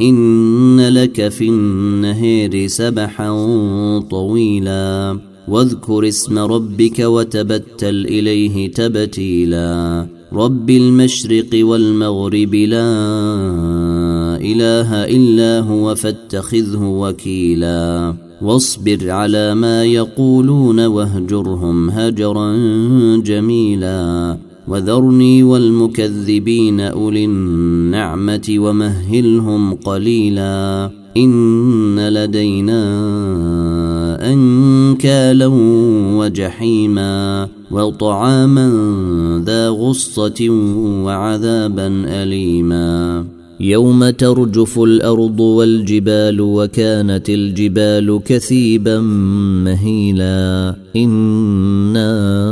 إن لك في النهير سبحا طويلا واذكر اسم ربك وتبتل إليه تبتيلا رب المشرق والمغرب لا إله إلا هو فاتخذه وكيلا واصبر على ما يقولون واهجرهم هجرا جميلا وذرني والمكذبين أولي النعمة ومهلهم قليلا إن لدينا أنكالا وجحيما وطعاما ذا غصة وعذابا أليما يوم ترجف الأرض والجبال وكانت الجبال كثيبا مهيلا إنا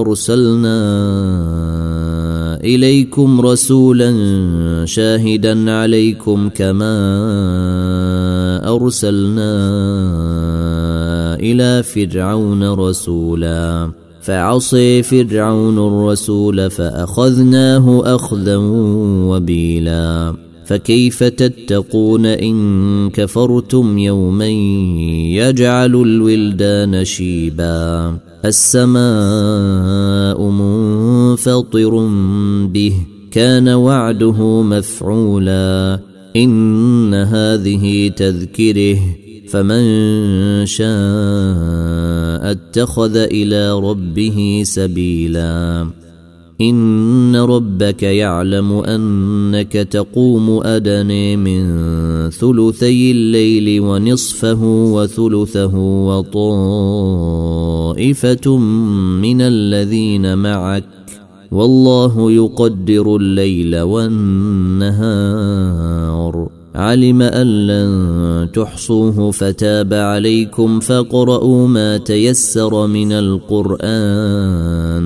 أرسلنا إليكم رسولا شاهدا عليكم كما أرسلنا إلى فرعون رسولا. فعصي فرعون الرسول فأخذناه أخذا وبيلا. فكيف تتقون إن كفرتم يوما يجعل الولدان شيبا؟ السماء منفطر به كان وعده مفعولا. إن هذه تذكرة فمن شاء اتخذ إلى ربه سبيلا. إن ربك يعلم أنك تقوم ادني من ثلثي الليل ونصفه وثلثه وطائفة من الذين معك والله يقدر الليل والنهار. علم أن لن تحصوه فتاب عليكم فاقرؤوا ما تيسر من القرآن.